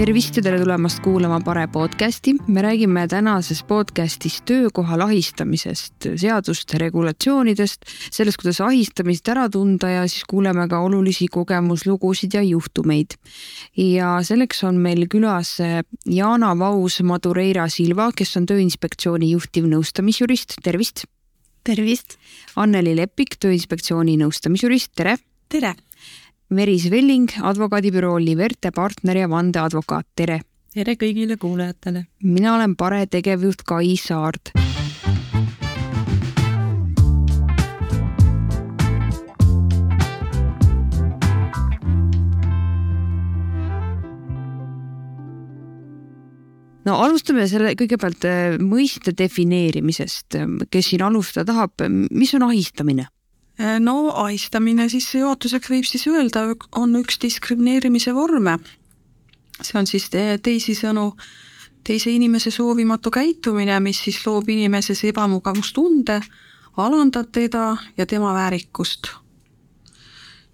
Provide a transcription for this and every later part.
tervist ja tere tulemast kuulama Pare podcasti. me räägime tänases podcastis töökoha lahistamisest, seaduste regulatsioonidest, sellest, kuidas ahistamist ära tunda ja siis kuuleme ka olulisi kogemuslugusid ja juhtumeid. ja selleks on meil külas Jana Vaus Madureira Silva, kes on Tööinspektsiooni juhtiv nõustamisjurist, tervist. tervist. Anneli Lepik, Tööinspektsiooni nõustamisjurist, tere. tere Meris Velling, advokaadibüroo Liverte partner ja vandeadvokaat, tere! tere kõigile kuulajatele! mina olen Pare tegevjuht Kai Saard. no alustame selle kõigepealt äh, mõiste defineerimisest, kes siin alustada tahab, mis on ahistamine? Äh, no ahistamine sissejuhatuseks võib siis öelda, on üks diskrimineerimise vorme. see on siis teisisõnu teise inimese soovimatu käitumine, mis siis loob inimeses ebamugavustunde, alandab teda ja tema väärikust.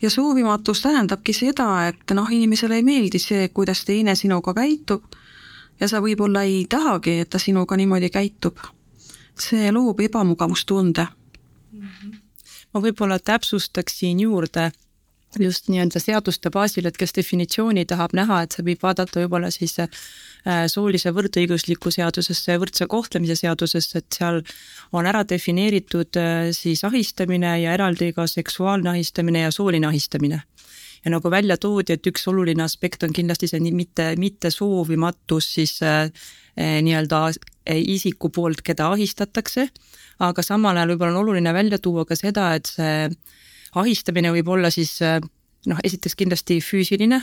ja soovimatus tähendabki seda, et noh, inimesele ei meeldi see, kuidas teine sinuga käitub ja sa võib-olla ei tahagi, et ta sinuga niimoodi käitub. see loob ebamugavustunde ma võib-olla täpsustaksin juurde just nii-öelda seaduste baasil, et kes definitsiooni tahab näha, et see võib vaadata võib-olla siis äh, soolise võrdõigusliku seadusesse ja võrdse kohtlemise seadusesse, et seal on ära defineeritud äh, siis ahistamine ja eraldi ka seksuaalne ahistamine ja sooline ahistamine. ja nagu välja toodi, et üks oluline aspekt on kindlasti see mitte, mitte soovimatus siis äh, nii-öelda isiku poolt, keda ahistatakse. Aga samal ajal võib-olla on oluline välja tuua ka seda, et see ahistamine võib olla siis noh, esiteks kindlasti füüsiline,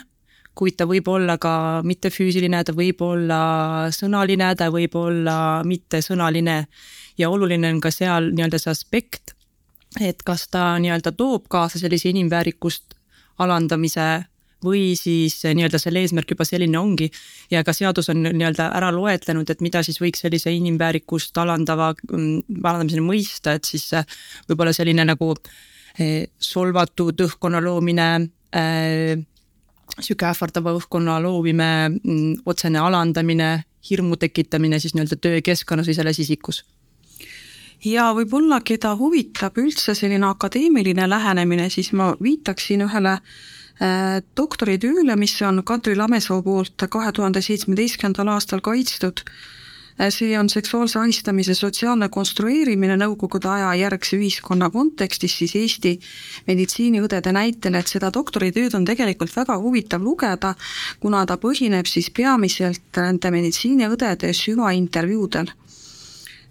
kuid ta võib olla ka mittefüüsiline, ta võib olla sõnaline, ta võib olla mittesõnaline. Ja oluline on ka seal nii-öelda see aspekt, et kas ta nii-öelda toob kaasa sellise inimväärikust alandamise või siis nii-öelda selle eesmärk juba selline ongi ja ka seadus on nii-öelda ära loetlenud, et mida siis võiks sellise inimväärikust alandava, mm, alandamiseni mõista, et siis võib-olla selline nagu eh, solvatud õhkkonna loomine äh,, sihuke ähvardava õhkkonna loomine, mm, otsene alandamine, hirmu tekitamine siis nii-öelda töökeskkonnas või selles isikus. Ja võib-olla, keda huvitab üldse selline akadeemiline lähenemine, siis ma viitaksin ühele äh, Äh, doktoritööle, mis on Kadri Lamesoo poolt kahe tuhande seitsmeteistkümnendal aastal kaitstud. Äh, see on seksuaalse ahistamise sotsiaalne konstrueerimine Nõukogude aja järgse ühiskonna kontekstis siis Eesti meditsiiniõdede näitel, et seda doktoritööd on tegelikult väga huvitav lugeda, kuna ta põhineb siis peamiselt nende meditsiiniõdede süvaintervjuudel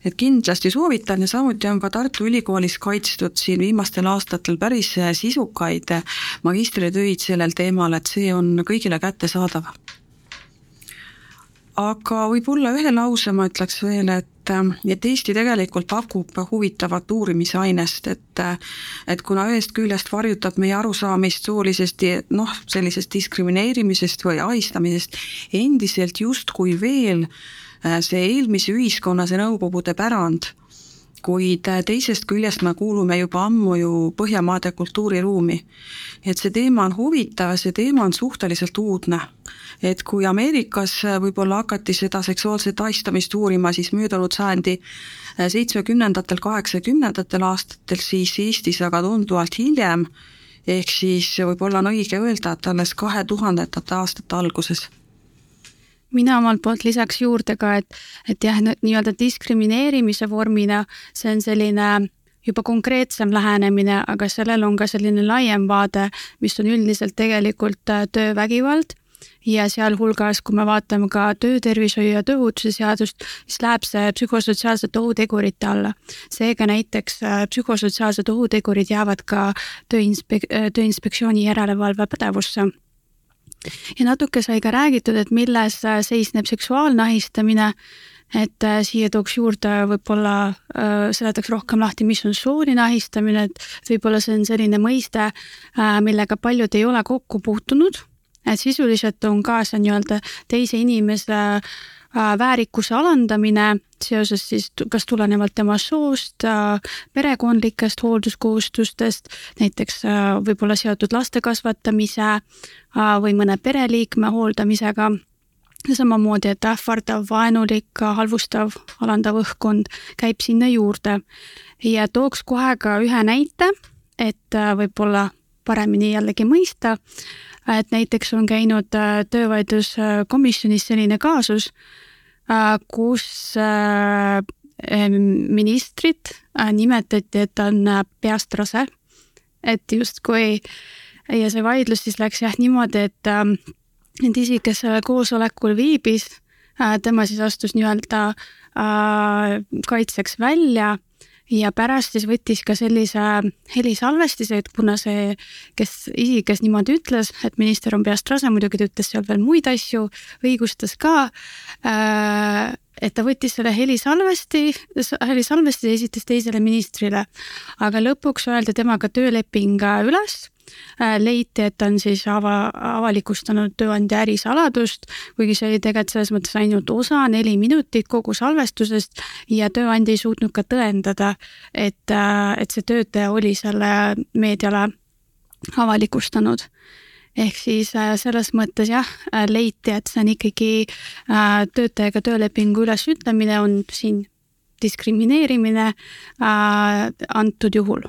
et kindlasti soovitan ja samuti on ka Tartu Ülikoolis kaitstud siin viimastel aastatel päris sisukaid magistritöid sellel teemal, et see on kõigile kättesaadav. aga võib-olla ühe lause ma ütleks veel, et et Eesti tegelikult pakub huvitavat uurimisainest, et et kuna ühest küljest varjutab meie arusaamist soolisest noh, sellisest diskrimineerimisest või ahistamisest endiselt justkui veel äh, Äh, see eelmise ühiskonna, see Nõukogude pärand, kuid äh, teisest küljest me kuulume juba ammu ju Põhjamaade kultuuriruumi. et see teema on huvitav see teema on suhteliselt uudne. et kui Ameerikas äh, võib-olla hakati seda seksuaalset ahistamist uurima, siis möödunud sajandi seitsmekümnendatel, kaheksakümnendatel aastatel, siis Eestis aga tunduvalt hiljem, ehk siis võib-olla on õige öelda, et alles kahe tuhandendate aastate alguses mina omalt poolt lisaks juurde ka, et, et jah, nii-öelda diskrimineerimise vormina see on selline juba konkreetsem lähenemine, aga sellel on ka selline laiem vaade, mis on üldiselt tegelikult äh, töövägivald ja sealhulgas, kui me vaatame ka töötervishoiu ja tööohutuse seadust, siis läheb see psühhosotsiaalsete ohutegurite alla. seega näiteks äh, psühhosotsiaalsed ohutegurid jäävad ka tööinspek-, äh, tööinspektsiooni järelevalve pädevusse ja natuke sai ka räägitud, et milles äh, seisneb seksuaalne ahistamine, et äh, siia tooks juurde võib-olla äh,, seletaks rohkem lahti, mis on sooline ahistamine, et võib-olla see on selline mõiste millega paljud ei ole kokku puutunud, et sisuliselt on ka see nii-öelda teise inimese väärikuse alandamine seoses siis kas tulenevalt tema soost, äh, perekondlikest hoolduskohustustest, näiteks äh, võib-olla seotud laste kasvatamise või mõne pereliikme hooldamisega samamoodi, et ähvardav, vaenulik, halvustav, alandav õhkkond käib sinna juurde. ja tooks kohe ka ühe näite, et äh, võib-olla paremini jällegi mõista, et näiteks on käinud äh, töövaidluskomisjonis selline kaasus, äh, kus ministrit nimetati, et ta on peast rase, et justkui ja see vaidlus siis läks jah niimoodi, et ähm, et isik, kes koosolekul viibis, äh, tema siis astus nii-öelda äh, kaitseks välja ja pärast siis võttis ka sellise helisalvestise, et kuna see, kes, isik, kes niimoodi ütles, et minister on peast rase, muidugi ta ütles seal veel muid asju, õigustas ka, äh, et ta võttis selle helisalvesti, helisalvesti ja esitas teisele ministrile. aga lõpuks öeldi temaga tööleping üles leiti, et ta on siis ava, avalikustanud tööandja ärisaladust, kuigi see oli tegelikult selles mõttes ainult osa, neli minutit kogu salvestusest ja tööandja ei suutnud ka tõendada, et, äh, et see töötaja oli selle meediale avalikustanud. Ehk siis äh, selles mõttes jah, leiti, et see on ikkagi töötajaga töölepingu ülesütlemine on siin diskrimineerimine antud juhul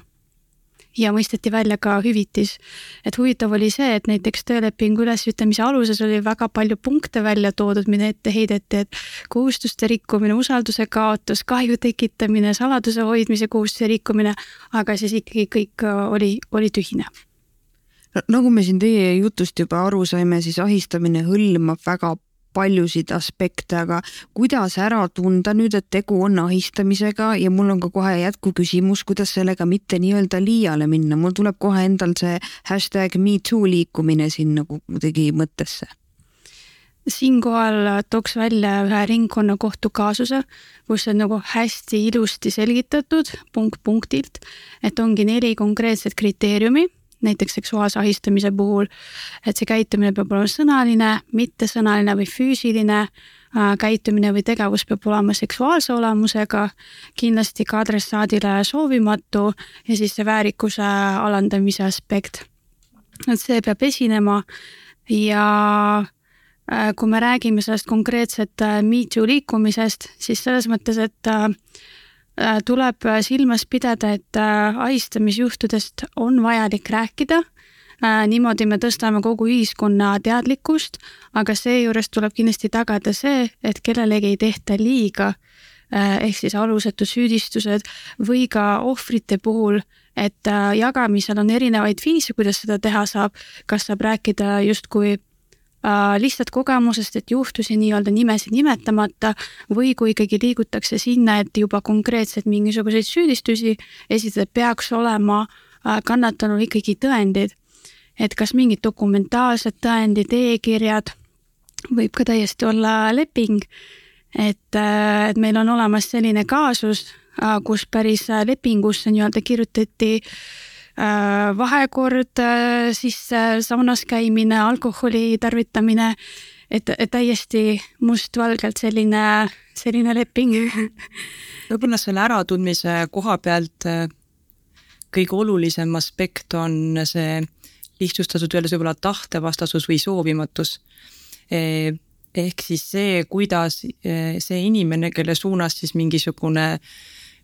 ja mõisteti välja ka hüvitis. et huvitav oli see, et näiteks töölepingu ülesütlemise aluses oli väga palju punkte välja toodud, mida ette heideti, et kohustuste rikkumine, usalduse kaotus, kahju tekitamine, saladuse hoidmise kohustuse rikkumine, aga siis ikkagi kõik äh, oli, oli tühine nagu me siin teie jutust juba aru saime, siis ahistamine hõlmab väga paljusid aspekte, aga kuidas ära tunda nüüd, et tegu on ahistamisega ja mul on ka kohe jätkuküsimus, kuidas sellega mitte nii-öelda liiale minna, mul tuleb kohe endal see hashtag me too liikumine siin nagu kuidagi mõttesse. Siinkohal tooks välja ühe ringkonnakohtu kaasuse, kus on nagu hästi ilusti selgitatud punkt punktilt, et ongi neli konkreetset kriteeriumi näiteks seksuaalse ahistamise puhul, et see käitumine peab olema sõnaline, mittesõnaline või füüsiline äh, käitumine või tegevus peab olema seksuaalse olemusega, kindlasti ka adressaadile soovimatu ja siis see väärikuse alandamise aspekt. et see peab esinema ja äh, kui me räägime sellest konkreetset äh, Me Too liikumisest, siis selles mõttes, et tuleb äh, silmas pidada, et äh, ahistamisjuhtudest on vajalik rääkida. niimoodi me tõstame kogu ühiskonna teadlikkust, aga seejuures tuleb kindlasti tagada see, et kellelegi ei tehta liiga ehk siis alusetud süüdistused või ka ohvrite puhul, et jagamisel on erinevaid viise, kuidas seda teha saab, kas saab rääkida justkui äh, lihtsalt kogemusest, et juhtusi nii-öelda nimesid nimetamata või kui ikkagi liigutakse sinna, et juba konkreetselt mingisuguseid süüdistusi esitada, peaks olema äh, kannatanul ikkagi tõendid. et kas mingid dokumentaalsed tõendid e, e-kirjad, võib ka täiesti olla leping, et, äh, et meil on olemas selline kaasus, äh, kus päris äh, lepingusse nii-öelda kirjutati äh, Äh, vahekord, äh, siis äh, saunas käimine, alkoholi tarvitamine, et, et täiesti mustvalgelt selline, selline leping. võib-olla selle äratundmise koha pealt kõige olulisem aspekt on see lihtsustatud öeldes võib-olla tahtevastasus või soovimatus. ehk siis see, kuidas see inimene, kelle suunas siis mingisugune äh,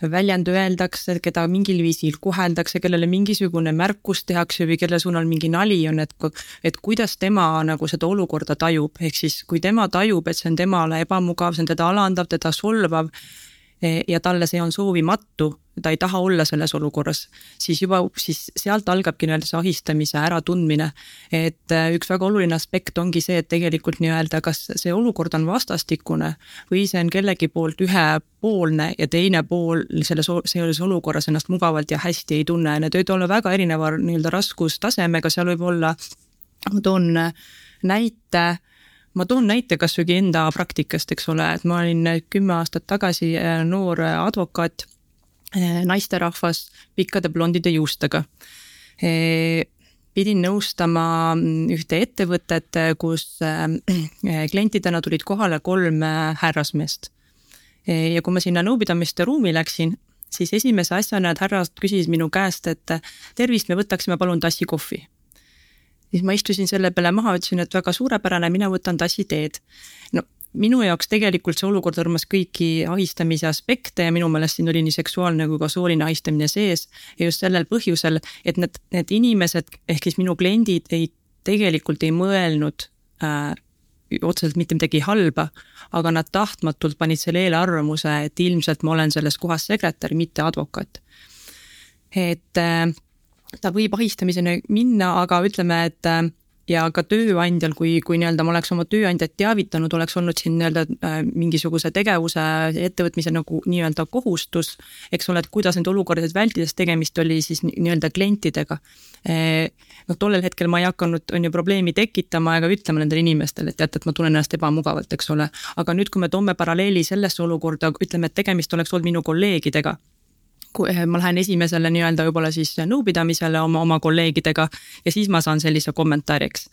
väljend öeldakse, keda mingil viisil koheldakse, kellele mingisugune märkus tehakse või kelle suunal mingi nali on, et, et kuidas tema nagu seda olukorda tajub, ehk siis kui tema tajub, et see on temale ebamugav, see on teda alandav, teda solvav ja talle see on soovimatu, ta ei taha olla selles olukorras, siis juba, siis sealt algabki nii-öelda see ahistamise äratundmine. et eh, üks väga oluline aspekt ongi see, et tegelikult nii-öelda, kas see olukord on vastastikune või see on kellegi poolt ühepoolne ja teine pool selles, selles olukorras ennast mugavalt ja hästi ei tunne, need võivad olla väga erineva nii-öelda raskustasemega, seal võib olla, ma toon näite ma toon näite kasvõi enda praktikast, eks ole, et ma olin kümme aastat tagasi äh, noor advokaat, äh, naisterahvas pikkade blondide juustega. Äh, pidin nõustama mm, ühte ettevõtet, kus klientidena tulid kohale kolm härrasmeest. ja kui ma sinna nõupidamiste ruumi läksin, siis esimese asjana need härrased küsisid minu käest, et tervist, me võtaksime palun tassi kohvi siis ma istusin selle peale maha, ütlesin, et väga suurepärane, mina võtan tassi teed. no minu jaoks tegelikult see olukord hõlmas kõiki ahistamise aspekte ja minu meelest siin oli nii seksuaalne kui ka sooline ahistamine sees. ja just sellel põhjusel, et need, need inimesed ehk siis minu kliendid ei, tegelikult ei mõelnud äh, otseselt mitte midagi halba, aga nad tahtmatult panid selle eelarvamuse, et ilmselt ma olen selles kohas sekretär, mitte advokaat. et äh, ta võib ahistamiseni minna, aga ütleme, et äh, ja ka tööandjal, kui, kui nii-öelda ma oleks oma tööandjat teavitanud, oleks olnud siin nii-öelda äh, mingisuguse tegevuse, ettevõtmise nagu nii-öelda kohustus, eks ole, et kuidas neid olukordasid vältida, sest tegemist oli siis nii-öelda klientidega. Äh, noh, tollel hetkel ma ei hakanud, on ju, probleemi tekitama ega ütlema nendele inimestele, et teate, et ma tunnen ennast ebamugavalt, eks ole. aga nüüd, kui me toome paralleeli sellesse olukorda, ütleme, et tegemist oleks olnud minu kolleegidega ma lähen esimesele nii-öelda võib-olla siis nõupidamisele oma, oma kolleegidega ja siis ma saan sellise kommentaari, eks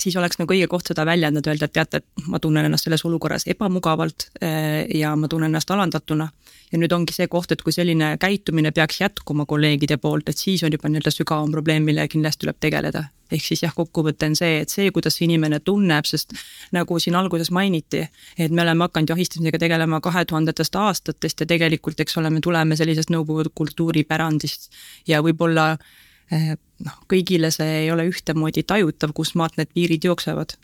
siis oleks nagu õige koht seda väljendada, öelda, et teate, et ma tunnen ennast selles olukorras ebamugavalt eh, ja ma tunnen ennast alandatuna. ja nüüd ongi see koht, et kui selline käitumine peaks jätkuma kolleegide poolt, et siis on juba nii-öelda sügavam probleem, millega kindlasti tuleb tegeleda. ehk siis jah, kokkuvõte on see, et see, kuidas inimene tunneb, sest nagu siin alguses mainiti, et me oleme hakanud jahistamisega tegelema kahe tuhandetest aastatest ja tegelikult, eks ole, me tuleme sellisest nõukogude kultuuripärandist ja võib-olla Eh, noh, kõigile see ei ole ühtemoodi tajutav, kus maalt need piirid jooksevad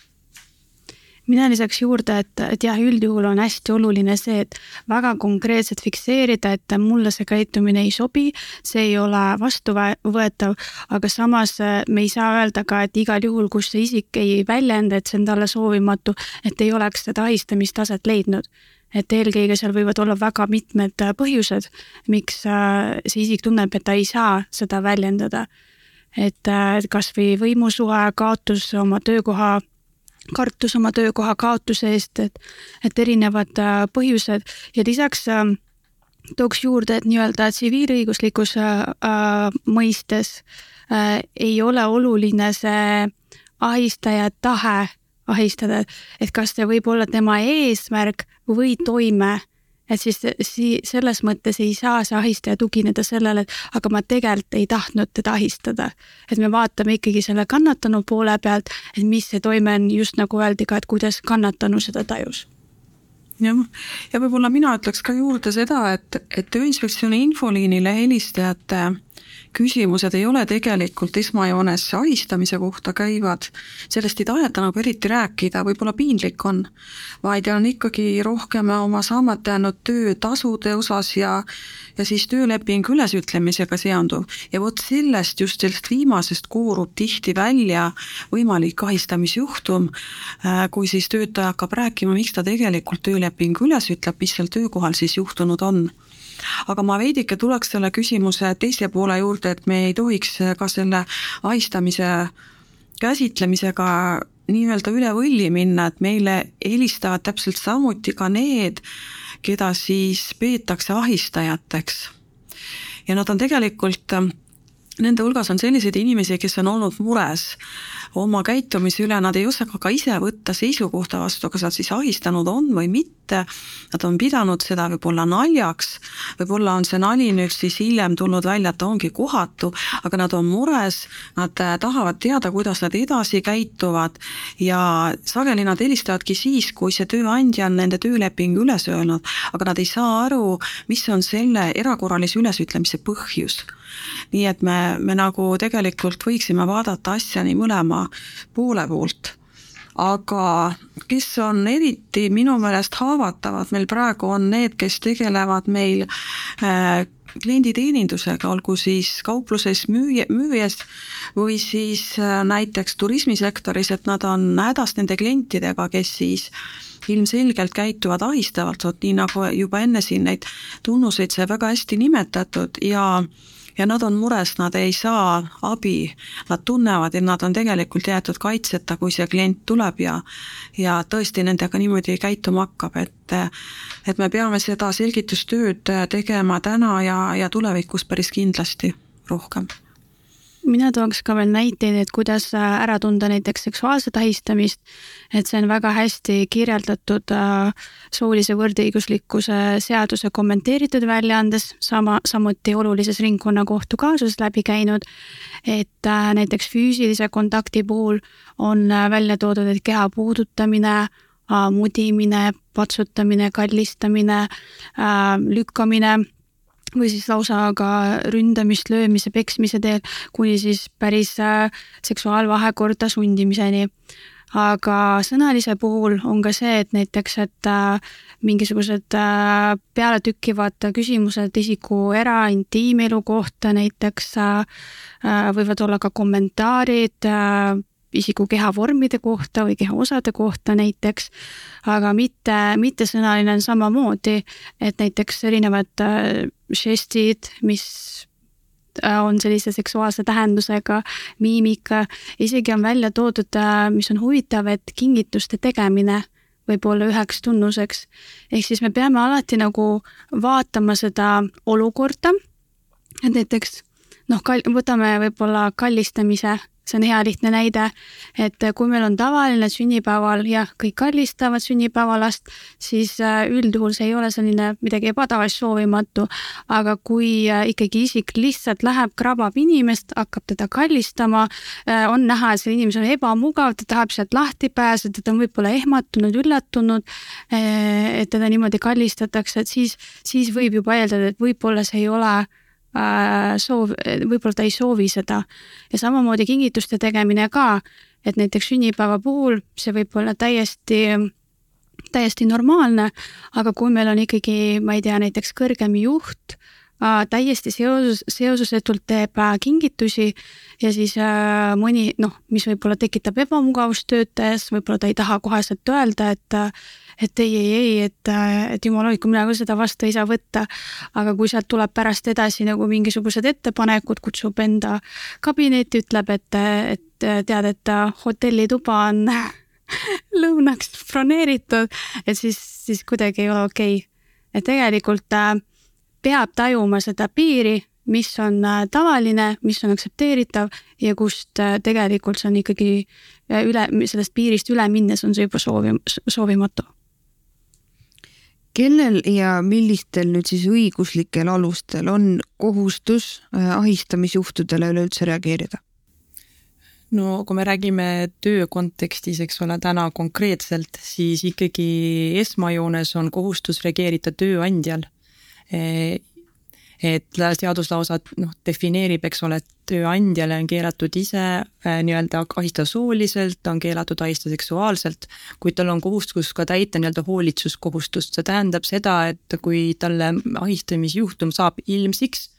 mina lisaks juurde, et, et jah, üldjuhul on hästi oluline see, et väga konkreetselt fikseerida, et mulle see käitumine ei sobi, see ei ole vastuvõetav, aga samas eh, me ei saa öelda ka, et igal juhul, kus see isik ei väljenda, et see on talle soovimatu, et ei oleks seda ahistamist aset leidnud et eelkõige seal võivad olla väga mitmed äh, põhjused, miks äh, see isik tunneb, et ta ei saa seda väljendada. Et äh, kasvõi võimusuhe, kaotus oma töökoha, kartus oma töökoha kaotuse eest, et, et erinevad põhjused ja lisaks tooks juurde, et nii-öelda tsiviilõiguslikus äh, mõistes äh, ei ole oluline see ahistaja tahe ahistada, et kas see võib olla tema eesmärk või toime. Et siis, siis selles mõttes ei saa see ahistaja tugineda sellele, et aga ma tegelikult ei tahtnud teda ahistada. et me vaatame ikkagi selle kannatanu poole pealt, et mis see toime on, just nagu öeldi ka, et kuidas kannatanu seda tajus jah, ja võib-olla mina ütleks ka juurde seda, et, et Tööinspektsiooni infoliinile helistajate küsimused ei ole tegelikult esmajoones ahistamise kohta käivad, sellest ei taheta nagu eriti rääkida, võib-olla piinlik on, vaid on ikkagi rohkem oma saamata jäänud töötasude osas ja ja siis töölepingu ülesütlemisega seonduv. ja vot sellest, just sellest viimasest koorub tihti välja võimalik ahistamisjuhtum, äh, kui siis töötaja hakkab rääkima, miks ta tegelikult töölepingu üles ütleb, mis seal töökohal siis juhtunud on aga ma veidike tuleks selle küsimuse teise poole juurde, et me ei tohiks ka selle ahistamise käsitlemisega nii-öelda üle võlli minna, et meile helistavad täpselt samuti ka need, keda siis peetakse ahistajateks. ja nad on tegelikult, nende hulgas on selliseid inimesi, kes on olnud mures oma käitumise üle, nad ei oska ka ise võtta seisukohta vastu, kas nad siis ahistanud on või mitte, nad on pidanud seda võib-olla naljaks, võib-olla on see nali nüüd siis hiljem tulnud välja, et ta ongi kohatu, aga nad on mures, nad äh, tahavad teada, kuidas nad edasi käituvad. Ja sageli nad helistavadki siis, kui see tööandja on nende töölepingu üles öelnud, aga nad ei saa aru, mis on selle erakorralise ülesütlemise põhjus nii et me, me nagu tegelikult võiksime vaadata asja nii mõlema poole poolt. Aga kes on eriti minu meelest haavatavad meil praegu, on need, kes tegelevad meil äh, klienditeenindusega, olgu siis kaupluses müüja, müües või siis äh, näiteks turismisektoris, et nad on hädas nende klientidega, kes siis ilmselgelt käituvad ahistavalt, vot nii nagu juba enne siin neid tunnuseid sai väga hästi nimetatud ja ja nad on mures, nad ei saa abi, nad tunnevad, et nad on tegelikult jäetud kaitseta, kui see klient tuleb ja ja tõesti nendega niimoodi käituma hakkab, et et me peame seda selgitustööd tegema täna ja, ja tulevikus päris kindlasti rohkem mina tooks ka veel näiteid, et kuidas äh, ära tunda näiteks seksuaalset ahistamist. et see on väga hästi kirjeldatud äh, soolise võrdõiguslikkuse seaduse kommenteeritud väljaandes, sama, samuti olulises ringkonnakohtu kaasuses läbi käinud. et äh, näiteks füüsilise kontakti puhul on välja toodud, et keha puudutamine, mudimine, patsutamine, kallistamine, lükkamine või siis lausa ka ründamist, löömise, peksmise teel, kuni siis päris äh, seksuaalvahekorda sundimiseni. aga sõnalise puhul on ka see, et näiteks, et äh, mingisugused äh, pealetükkivad küsimused isiku era-, intiimelu kohta näiteks võivad olla ka kommentaarid isiku kehavormide kohta või kehaosade kohta näiteks, aga mitte, mittesõnaline on samamoodi, et näiteks erinevad äh, žestid, mis äh, on sellise seksuaalse tähendusega, miimika, isegi on välja toodud, äh, mis on huvitav, et kingituste tegemine võib olla üheks tunnuseks. ehk siis me peame alati nagu vaatama seda olukorda, et näiteks noh, kal-, võtame võib-olla kallistamise. See on hea lihtne näide, et kui meil on tavaline sünnipäeval, jah, kõik kallistavad sünnipäevalast, siis äh, üldjuhul see ei ole selline midagi ebatavalist soovimatu, aga kui äh, ikkagi isik lihtsalt läheb, krabab inimest, hakkab teda kallistama, äh, on näha, et sellel inimesel on ebamugav, ta tahab sealt lahti pääseda, ta on võib-olla ehmatunud, üllatunud, et teda niimoodi kallistatakse, et siis, siis võib juba eeldada, et võib-olla see ei ole Äh, soov, võib-olla ta ei soovi seda. ja samamoodi kingituste tegemine ka, et näiteks sünnipäeva puhul see võib olla täiesti täiesti normaalne, aga kui meil on ikkagi, ma ei tea, näiteks kõrgem juht äh, täiesti seoses, seosusetult teeb äh, kingitusi ja siis äh, mõni noh, mis võib-olla tekitab ebamugavust töötajas, võib-olla ta ei taha koheselt öelda, et et ei, ei, ei, et, et jumal hoidku, mina küll seda vastu ei saa võtta. aga kui sealt tuleb pärast edasi nagu mingisugused ettepanekud, kutsub enda kabinetti, ütleb, et, et tead, et hotellituba on lõunaks broneeritud, et siis, siis kuidagi ei ole okei okay.. et tegelikult äh, peab tajuma seda piiri, mis on äh, tavaline, mis on aktsepteeritav ja kust äh, tegelikult see on ikkagi üle, sellest piirist üle minnes on see juba soovi, soovimatu kellel ja millistel nüüd siis õiguslikel alustel on kohustus äh, ahistamisjuhtudele üleüldse reageerida? no kui me räägime töö kontekstis, eks ole, täna konkreetselt, siis ikkagi esmajoones on kohustus reageerida tööandjal et seadus lausa noh, defineerib, eks ole, et tööandjale on keelatud ise äh, nii-öelda ahistada sooliselt, on keelatud ahistada seksuaalselt, kuid tal on kohustus ka täita nii-öelda hoolitsuskohustust, see tähendab seda, et kui talle ahistamisjuhtum saab ilmsiks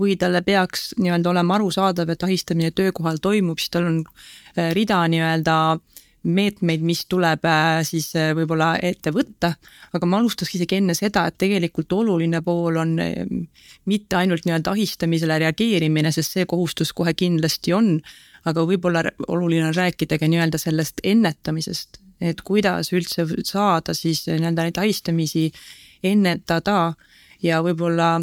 või talle peaks nii-öelda olema arusaadav, et ahistamine töökohal toimub, siis tal on äh, rida nii-öelda äh, meetmeid, mis tuleb äh, siis äh, võib-olla ette võtta, aga ma alustaks isegi enne seda, et tegelikult oluline pool on äh, mitte ainult nii-öelda ahistamisele reageerimine, sest see kohustus kohe kindlasti on, aga võib-olla oluline on rääkida ka nii-öelda sellest ennetamisest, et kuidas üldse saada siis nii-öelda neid ahistamisi ennetada ja võib-olla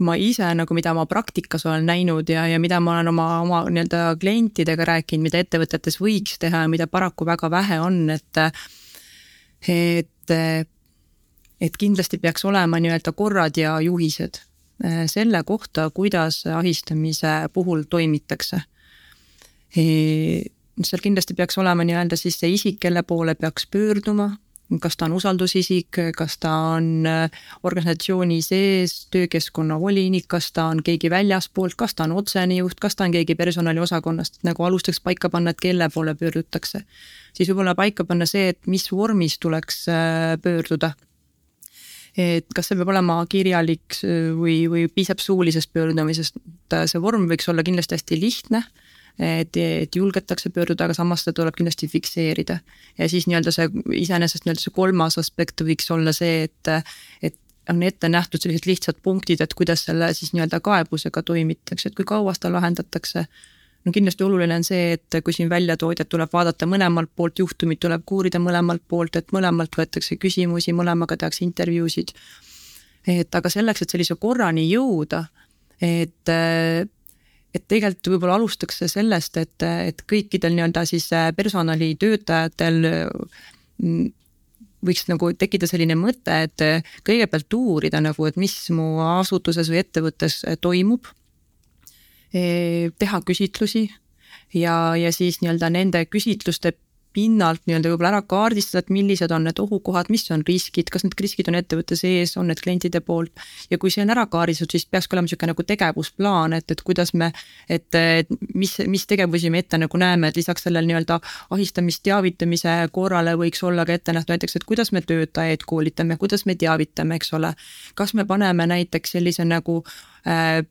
ma ise nagu, mida ma praktikas olen näinud ja, ja mida ma olen oma, oma nii-öelda klientidega rääkinud, mida ettevõtetes võiks teha ja mida paraku väga vähe on, et et, et kindlasti peaks olema nii-öelda korrad ja juhised eh, selle kohta, kuidas ahistamise puhul toimitakse. Eh, seal kindlasti peaks olema nii-öelda siis see isik, kelle poole peaks pöörduma, kas ta on usaldusisik, kas ta on äh, organisatsiooni sees töökeskkonna volinik, kas ta on keegi väljaspoolt, kas ta on otsene juht, kas ta on keegi personaliosakonnast, nagu alustaks paika panna, et kelle poole pöördutakse. siis võib-olla paika panna see, et mis vormis tuleks äh, pöörduda. et kas see peab olema kirjalik või, või piisab suulisest pöördumisest, see vorm võiks olla kindlasti hästi lihtne et, et julgetakse pöörduda, aga samas seda tuleb kindlasti fikseerida. ja siis nii-öelda see iseenesest nii-öelda see kolmas aspekt võiks olla see, et, et on ette nähtud sellised lihtsad punktid, et kuidas selle siis nii-öelda kaebusega toimitakse, et kui kaua seda lahendatakse. no kindlasti oluline on see, et kui siin välja toodi, et tuleb vaadata mõlemalt poolt juhtumit, tuleb uurida mõlemalt poolt, et mõlemalt võetakse küsimusi, mõlemaga tehakse intervjuusid. et aga selleks, et sellise korrani jõuda, et et tegelikult võib-olla alustaks sellest, et, et kõikidel nii-öelda siis personalitöötajatel mm, võiks nagu tekkida selline mõte, et kõigepealt uurida nagu, et mis mu asutuses või ettevõttes toimub. teha küsitlusi ja, ja siis nii-öelda nende küsitluste pinnalt nii-öelda võib-olla ära kaardistada, et millised on need ohukohad, mis on riskid, kas need riskid on ettevõtte sees, on need klientide poolt. ja kui see on ära kaardistatud, siis peakski olema niisugune nagu tegevusplaan, et, et kuidas me, et, et mis, mis tegevusi me ette nagu näeme, et lisaks sellele nii-öelda ahistamist teavitamise korrale võiks olla ka ette nähtud näiteks, et kuidas me töötajaid koolitame, kuidas me teavitame, eks ole. kas me paneme näiteks sellise nagu äh,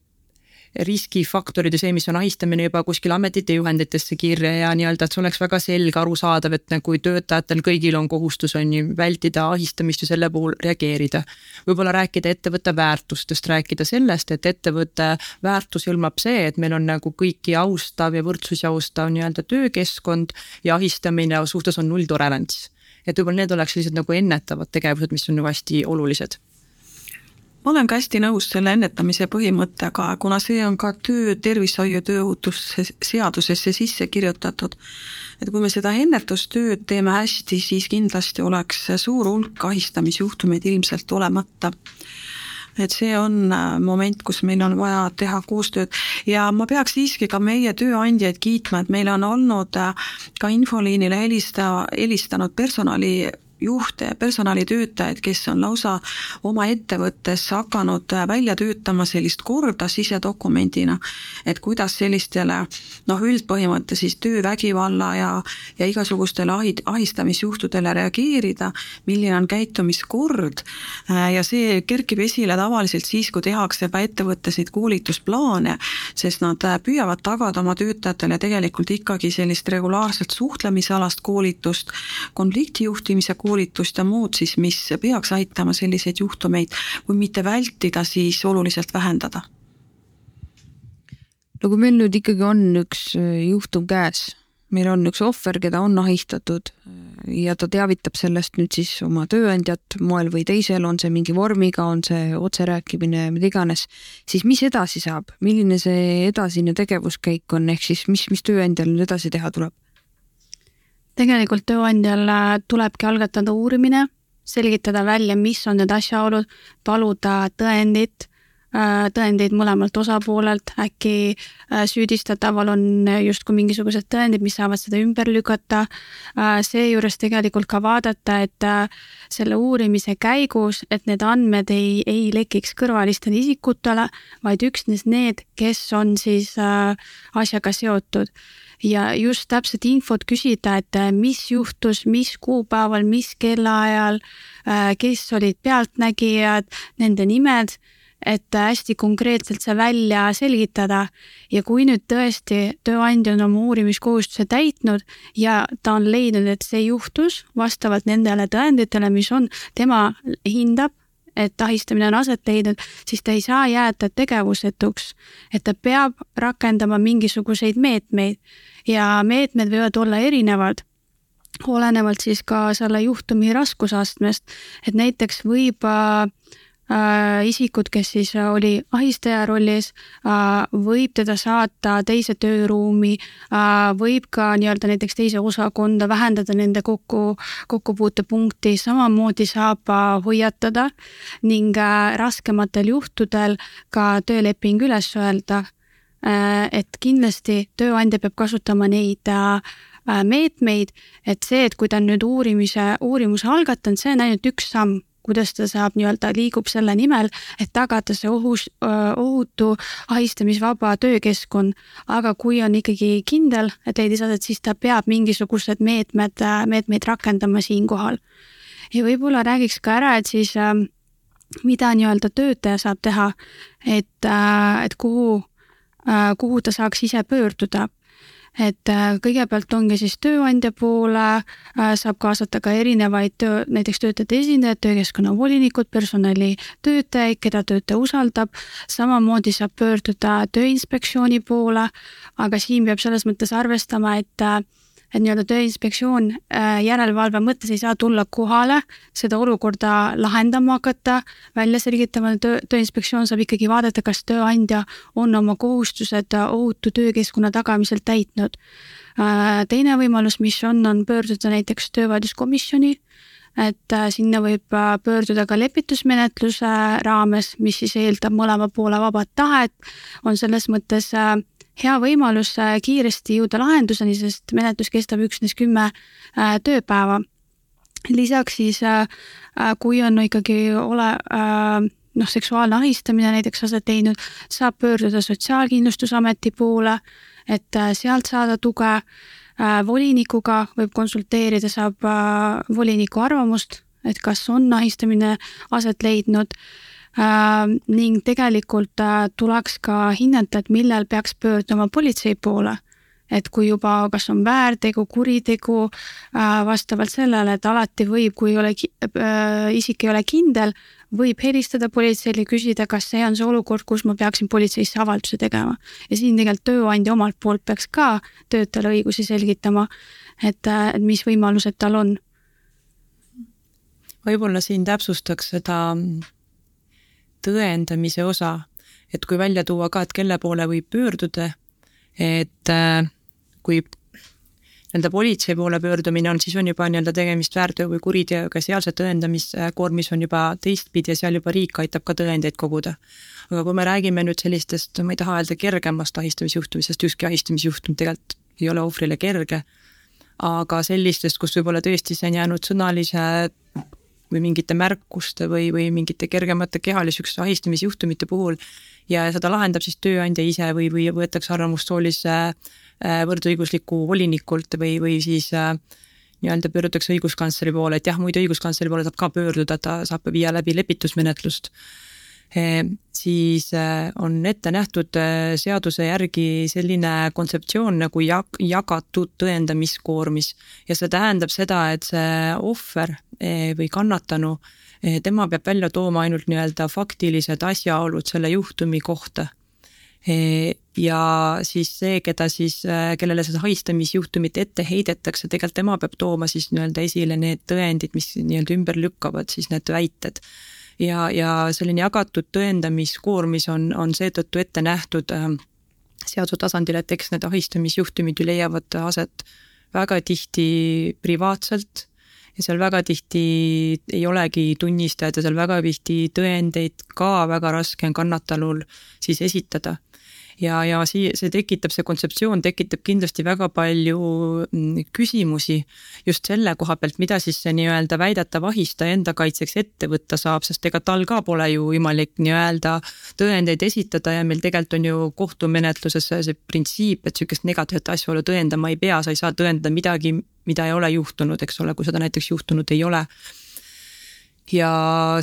riskifaktorid ja see, mis on ahistamine juba kuskil ametite juhenditesse kirja ja nii-öelda, et see oleks väga selge, arusaadav, et kui töötajatel kõigil on kohustus, on ju, vältida ahistamist ja selle puhul reageerida. võib-olla rääkida ettevõtte väärtustest, rääkida sellest, et ettevõtte väärtus hõlmab see, et meil on nagu kõiki austav ja võrdsusi austav nii-öelda töökeskkond ja ahistamine suhtes on nulltolerants. et võib-olla need oleks sellised nagu ennetavad tegevused, mis on nagu hästi olulised ma olen ka hästi nõus selle ennetamise põhimõttega, kuna see on ka töö, tervishoiu tööohutuse seadusesse sisse kirjutatud. et kui me seda ennetustööd teeme hästi, siis kindlasti oleks suur hulk ahistamisjuhtumeid ilmselt olemata et see on äh, moment, kus meil on vaja teha koostööd ja ma peaks siiski ka meie tööandjaid kiitma, et meil on olnud äh, ka infoliinile helista, helistanud personali juhte ja personalitöötajaid, kes on lausa oma ettevõttes hakanud välja töötama sellist korda sisedokumendina, et kuidas sellistele noh, üldpõhimõtte siis töövägivalla ja, ja igasugustele ahid, ahistamisjuhtudele reageerida, milline on käitumiskord. Ja see kerkib esile tavaliselt siis, kui tehakse ka ettevõttes neid koolitusplaane, sest nad püüavad tagada oma töötajatele tegelikult ikkagi sellist regulaarset suhtlemisalast koolitust, konfliktijuhtimise koolitust, koolitust ja muud siis, mis peaks aitama selliseid juhtumeid, kui mitte vältida, siis oluliselt vähendada. no kui meil nüüd ikkagi on üks äh, juhtum käes, meil on üks ohver, keda on ahistatud äh, ja ta teavitab sellest nüüd siis oma tööandjat moel või teisel, on see mingi vormiga, on see otserääkimine, mida iganes, siis mis edasi saab, milline see edasine tegevuskäik on, ehk siis mis, mis tööandjal nüüd edasi teha tuleb? Tegelikult tööandjal äh, tulebki algatada uurimine, selgitada välja, mis on need asjaolud, paluda tõendit, äh, tõendeid mõlemalt osapoolelt, äkki äh, süüdistataval on justkui mingisugused tõendid, mis saavad seda ümber lükata. seejuures tegelikult ka vaadata, et selle uurimise käigus, et need andmed ei, ei lekiks kõrvalistele isikutele, vaid üksnes need, kes on siis asjaga seotud ja just täpset infot küsida, et äh, mis juhtus, mis kuupäeval, mis kellaajal, äh, kes olid pealtnägijad, nende nimed, et äh, hästi konkreetselt see välja selgitada. ja kui nüüd tõesti tööandja on oma uurimiskohustuse täitnud ja ta on leidnud, et see juhtus vastavalt nendele tõenditele, mis on, tema hindab, et ahistamine on aset leidnud, siis ta ei saa jääda tegevusetuks. et ta peab rakendama mingisuguseid meetmeid ja meetmed võivad olla erinevad olenevalt siis ka selle juhtumi raskusastmest, et näiteks võib äh, isikut, kes siis oli ahistaja rollis äh,, võib teda saata teise tööruumi äh,, võib ka nii-öelda näiteks teise osakonda vähendada nende kokku, kokkupuutepunkti, samamoodi saab äh, hoiatada ning äh, raskematel juhtudel ka tööleping üles öelda äh,. et kindlasti tööandja peab kasutama neid äh, meetmeid, et see, et kui ta on nüüd uurimise, uurimuse algatanud, see on ainult üks samm kuidas ta saab nii-öelda, liigub selle nimel, et tagada see ohus, ohutu ahistamisvaba töökeskkond. aga kui on ikkagi kindel, et leidis aset, siis ta peab mingisugused meetmed, meetmeid rakendama siinkohal. ja võib-olla räägiks ka ära, et siis mida nii-öelda töötaja saab teha, et, et kuhu, kuhu ta saaks ise pöörduda et äh, kõigepealt ongi siis tööandja poole, äh, saab kaasata ka erinevaid töö, näiteks töötajate esindajad, töökeskkonna volinikud, personalitöötajaid, keda töötaja usaldab, samamoodi saab pöörduda Tööinspektsiooni poole, aga siin peab selles mõttes arvestama, et äh, et nii-öelda Tööinspektsioon äh, järelevalve mõttes ei saa tulla kohale, seda olukorda lahendama hakata, välja selgitama, töö, Tööinspektsioon saab ikkagi vaadata, kas tööandja on oma kohustused ohutu töökeskkonna tagamisel täitnud. Äh, teine võimalus, mis on, on pöörduda näiteks töövaidluskomisjoni, et äh, sinna võib pöörduda ka lepitusmenetluse raames, mis siis eeldab mõlema poole vabat tahet, on selles mõttes hea võimalus äh, kiiresti jõuda lahenduseni, sest menetlus kestab üksnes kümme äh, tööpäeva. lisaks siis, äh, kui on ikkagi ole noh, seksuaalne ahistamine näiteks aset leidnud, saab pöörduda Sotsiaalkindlustusameti poole, et sealt saada tuge. volinikuga võib konsulteerida, saab voliniku arvamust, et kas on ahistamine aset leidnud ning tegelikult äh, tuleks ka hinnata, et millal peaks pöörduma politsei poole. et kui juba, kas on väärtegu, kuritegu, äh, vastavalt sellele, et alati võib, kui ei ole, isik ei ole kindel, võib helistada politseile, küsida, kas see on see olukord, kus ma peaksin politseisse avalduse tegema. ja siin tegelikult tööandja omalt poolt peaks ka töötajale õigusi selgitama, et mis võimalused tal on. võib-olla siin täpsustaks seda tõendamise osa, et kui välja tuua ka, et kelle poole võib pöörduda, et äh, kui nii-öelda politsei poole pöördumine on, siis on juba nii-öelda tegemist väärteo või kuriteoga, seal see tõendamiskoormis on juba teistpidi ja seal juba riik aitab ka tõendeid koguda. aga kui me räägime nüüd sellistest, ma ei taha öelda kergemast ahistamisjuhtumist, sest ükski ahistamisjuhtum tegelikult ei ole ohvrile kerge, aga sellistest, kus võib-olla tõesti see on jäänud sõnalise või mingite märkuste või, või mingite kergemate kehalise ahistamisjuhtumite puhul ja seda lahendab siis tööandja ise või, või võetakse arvamust soolise äh, võrdõigusliku volinikult või, või siis äh, nii-öelda pöördutakse õiguskantsleri poole, et jah, muide õiguskantsleri poole saab ka pöörduda, ta saab viia läbi lepitusmenetlust. Ehm, siis äh, on ette nähtud äh, seaduse järgi selline kontseptsioon nagu jag-, jagatud tõendamiskoormis ja see tähendab seda, et see ohver või kannatanu, eh, tema peab välja tooma ainult nii-öelda faktilised asjaolud selle juhtumi kohta. Eh, ja siis see, keda siis, kellele seda haistamisjuhtumit ette heidetakse, tegelikult tema peab tooma siis nii-öelda esile need tõendid, mis nii-öelda ümber lükkavad siis need väited. Ja, ja selline jagatud tõendamiskoormis on, on seetõttu ette nähtud äh, seaduse tasandil, et eks need ahistamisjuhtumid ju leiavad aset väga tihti privaatselt ja seal väga tihti ei olegi tunnistajad ja seal väga tihti tõendeid ka väga raske on kannatanul siis esitada ja, ja sii-, see tekitab, see kontseptsioon tekitab kindlasti väga palju mm, küsimusi just selle koha pealt, mida siis see nii-öelda väidetav ahistaja enda kaitseks ette võtta saab, sest ega tal ka pole ju võimalik nii-öelda tõendeid esitada ja meil tegelikult on ju kohtumenetluses see, printsiip, et sihukest negatiivset asjaolu tõendama ei pea, sa ei saa tõendada midagi, mida ei ole juhtunud, eks ole, kui seda näiteks juhtunud ei ole ja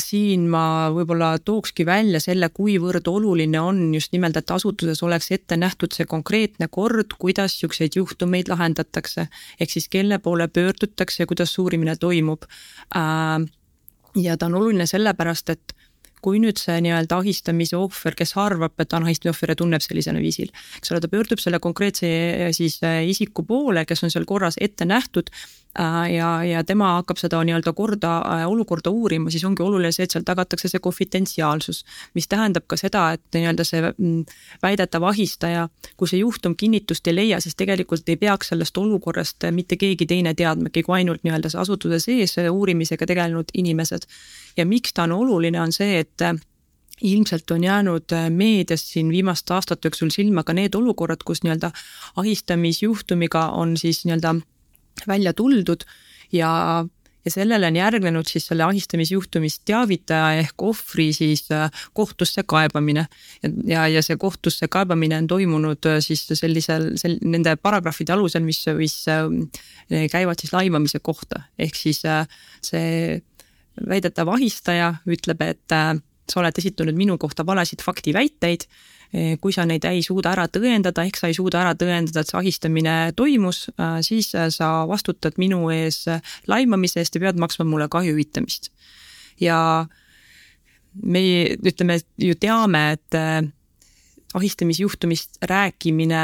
siin ma võib-olla tookski välja selle, kuivõrd oluline on just nimelt, et asutuses oleks ette nähtud see konkreetne kord, kuidas niisuguseid juhtumeid lahendatakse. ehk siis kelle poole pöördutakse ja kuidas uurimine toimub. Ja ta on oluline sellepärast, et kui nüüd see nii-öelda ahistamise ohver, kes arvab, et ta on ahistamise ohver ja tunneb sellisel viisil, eks ole, ta pöördub selle konkreetse siis äh, isiku poole, kes on seal korras ette nähtud Äh, ja, ja tema hakkab seda nii-öelda korda, äh, olukorda uurima, siis ongi oluline see, et seal tagatakse see konfidentsiaalsus. mis tähendab ka seda, et nii-öelda see mm, väidetav ahistaja, kui see juhtum kinnitust ei leia, siis tegelikult ei peaks sellest olukorrast mitte keegi teine teadmagi, kui ainult nii-öelda see asutuse sees uurimisega tegelenud inimesed. Ja miks ta on oluline, on see, et äh, ilmselt on jäänud meedias siin viimaste aastate jooksul silma ka need olukorrad, kus nii-öelda ahistamisjuhtumiga on siis nii-öelda välja tuldud ja ja sellele on järgnenud siis selle ahistamisjuhtumist teavitaja ehk ohvri siis äh, kohtusse kaebamine. ja, ja see kohtusse kaebamine on toimunud äh, siis sellisel, sel-, nende paragrahvide alusel, mis, mis äh, käivad siis laimamise kohta, ehk siis see väidetav ahistaja ütleb, et sa oled esitanud minu kohta valesid faktiväiteid Eh, kui sa neid ei suuda ära tõendada, ehk sa ei suuda ära tõendada, et see ahistamine toimus, äh, siis äh, sa vastutad minu ees äh, laimamise eest ja pead maksma mulle kahju hüvitamist. ja me ütleme, ju teame, et ahistamisjuhtumist rääkimine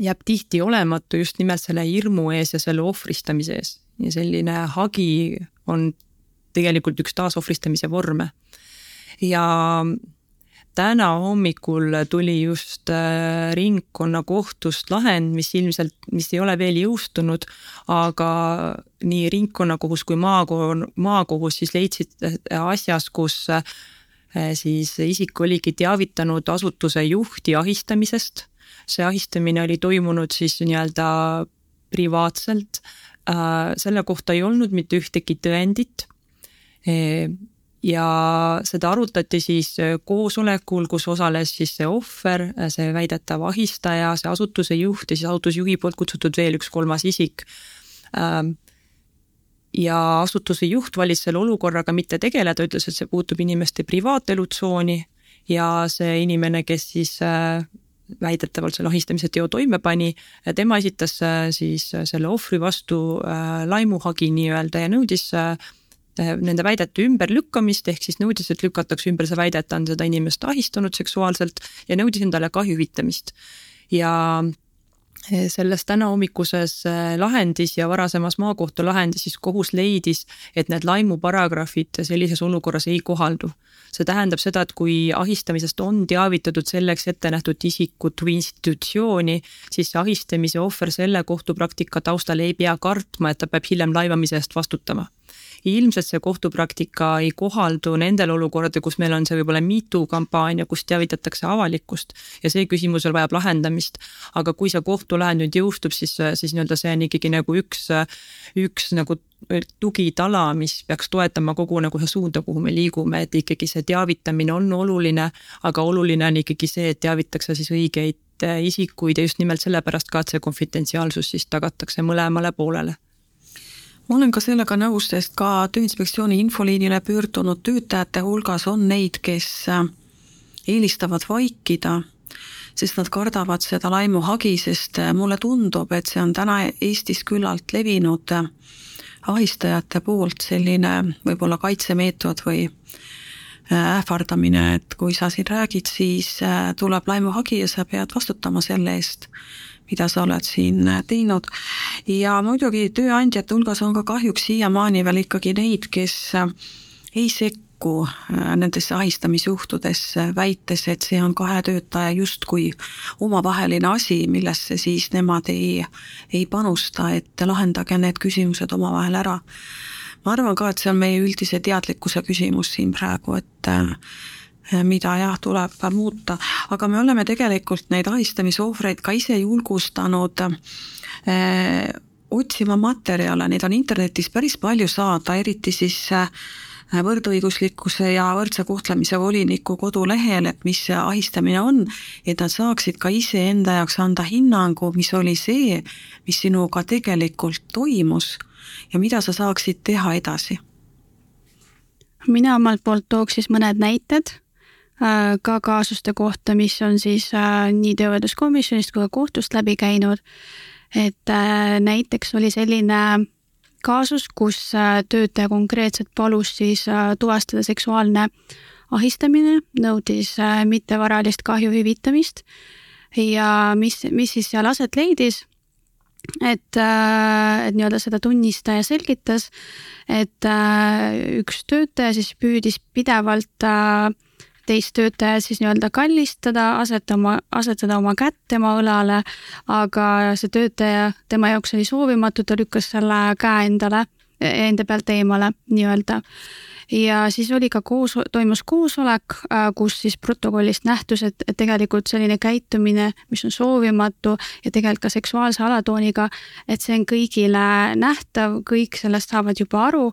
jääb tihti olematu just nimelt selle hirmu ees ja selle ohvristamise ees ja selline hagi on tegelikult üks taasohvristamise vorme. ja täna hommikul tuli just äh, ringkonnakohtust lahend, mis ilmselt, mis ei ole veel jõustunud, aga nii ringkonnakohus kui maakohus, maakohus siis leidsid äh, asjas, kus äh, siis isik oligi teavitanud asutuse juhti ahistamisest. see ahistamine oli toimunud siis nii-öelda privaatselt. selle kohta ei olnud mitte ühtegi tõendit ja seda arutati siis äh, koosolekul, kus osales siis see ohver, äh, see väidetav ahistaja, see asutuse juht ja siis asutusjuhi poolt kutsutud veel üks kolmas isik. Ähm, ja asutuse juht valis selle olukorraga mitte tegeleda, ütles, et see puutub inimeste privaatelutsooni ja see inimene, kes siis äh, väidetavalt selle ahistamise teo toime pani, tema esitas siis selle ohvri vastu laimuhagi nii-öelda ja nõudis nende väidete ümberlükkamist, ehk siis nõudis, et lükatakse ümber see väide, et ta on seda inimest ahistanud seksuaalselt ja nõudis endale kahju hüvitamist. ja äh, selles tänahommikuses äh, lahendis ja varasemas maakohtu lahendis siis kohus leidis, et need laimuparagrahvid sellises olukorras ei kohaldu. see tähendab seda, et kui ahistamisest on teavitatud selleks ette nähtud isikut või institutsiooni, siis see ahistamise ohver selle kohtupraktika taustal ei pea kartma, et ta peab hiljem laimamise eest vastutama ilmselt see kohtupraktika ei kohaldu nendel olukordadel, kus meil on see võib-olla mitu kampaania, kus teavitatakse avalikkust ja see küsimus veel vajab lahendamist. aga kui see kohtulahend nüüd jõustub, siis, siis nii-öelda see on ikkagi nagu üks, üks nagu tugitala, mis peaks toetama kogu nagu seda suunda, kuhu me liigume, et ikkagi see teavitamine on oluline, aga oluline on ikkagi see, et teavitakse siis õigeid isikuid ja just nimelt sellepärast ka, et see konfidentsiaalsus siis tagatakse mõlemale poolele ma olen ka sellega nõus, sest ka Tööinspektsiooni infoliinile pöördunud töötajate hulgas on neid, kes äh, eelistavad vaikida, sest nad kardavad seda laimuhagi, sest äh, mulle tundub, et see on täna Eestis küllalt levinud äh, ahistajate poolt selline võib-olla kaitsemeetod või ähvardamine, et kui sa siin räägid, siis tuleb laimuhagi ja sa pead vastutama selle eest mida sa oled siin äh, teinud. ja muidugi tööandjate hulgas on ka kahjuks siiamaani veel ikkagi neid, kes äh, ei sekku äh, nendesse ahistamisjuhtudesse, väites, et see on kahe töötaja justkui omavaheline asi, millesse siis nemad ei, ei panusta, et lahendage need küsimused omavahel ära. Ma arvan ka, et see on meie üldise teadlikkuse küsimus siin praegu, et Eh, mida jah, tuleb muuta, aga me oleme tegelikult neid ahistamisohvreid ka ise julgustanud eh, otsima materjale, neid on internetis päris palju saada, eriti siis eh, võrdõiguslikkuse ja võrdse kohtlemise voliniku kodulehel, et mis see ahistamine on, et nad saaksid ka iseenda jaoks anda hinnangu, mis oli see, mis sinuga tegelikult toimus ja mida sa saaksid teha edasi. mina omalt poolt tooks siis mõned näited Äh, ka kaasuste kohta, mis on siis äh, nii töövaidluskomisjonist kui ka kohtust läbi käinud. et äh, näiteks oli selline kaasus, kus töötaja konkreetselt palus siis tuvastada seksuaalne ahistamine, nõudis mittevaralist kahju hüvitamist ja mis, mis siis seal aset leidis et, et nii-öelda seda tunnistaja selgitas, et üks töötaja siis püüdis pidevalt äh, teist töötajat siis nii-öelda kallistada, asetama, asetada oma kätt tema õlale, aga see töötaja, tema jaoks oli soovimatu, ta lükkas selle käe endale, enda pealt eemale nii-öelda. Ja siis oli ka koos, toimus koosolek, kus siis protokollist nähtus, et, tegelikult selline käitumine, mis on soovimatu ja tegelikult ka seksuaalse alatooniga, et see on kõigile nähtav, kõik sellest saavad juba aru.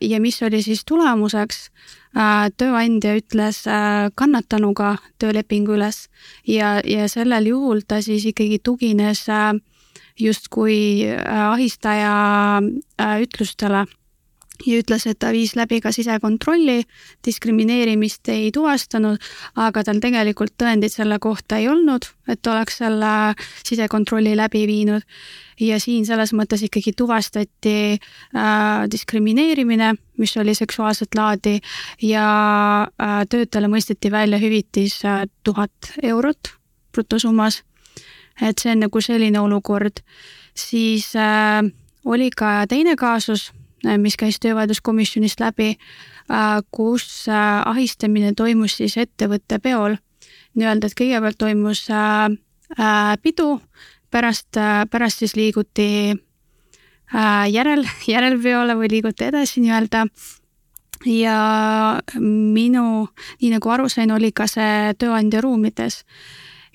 ja mis oli siis tulemuseks? Äh, tööandja ütles äh, kannatanuga töölepingu üles. Ja, ja sellel juhul ta siis ikkagi tugines äh, justkui ahistaja ütlustele ja ütles, et ta viis läbi ka sisekontrolli, diskrimineerimist ei tuvastanud, aga tal tegelikult tõendeid selle kohta ei olnud, et oleks selle sisekontrolli läbi viinud. ja siin selles mõttes ikkagi tuvastati äh, diskrimineerimine, mis oli seksuaalset laadi ja äh, töötajale mõisteti välja hüvitis äh, tuhat eurot brutosummas et see on nagu selline olukord. siis äh, oli ka teine kaasus, äh, mis käis töövaidluskomisjonist läbi äh,, kus äh, ahistamine toimus siis ettevõtte peol. nii-öelda, et kõigepealt toimus äh, äh, pidu, pärast äh,, pärast siis liiguti äh, järel, järelpeole või liiguti edasi nii-öelda ja minu, nii nagu aru sain, oli ka see tööandja ruumides.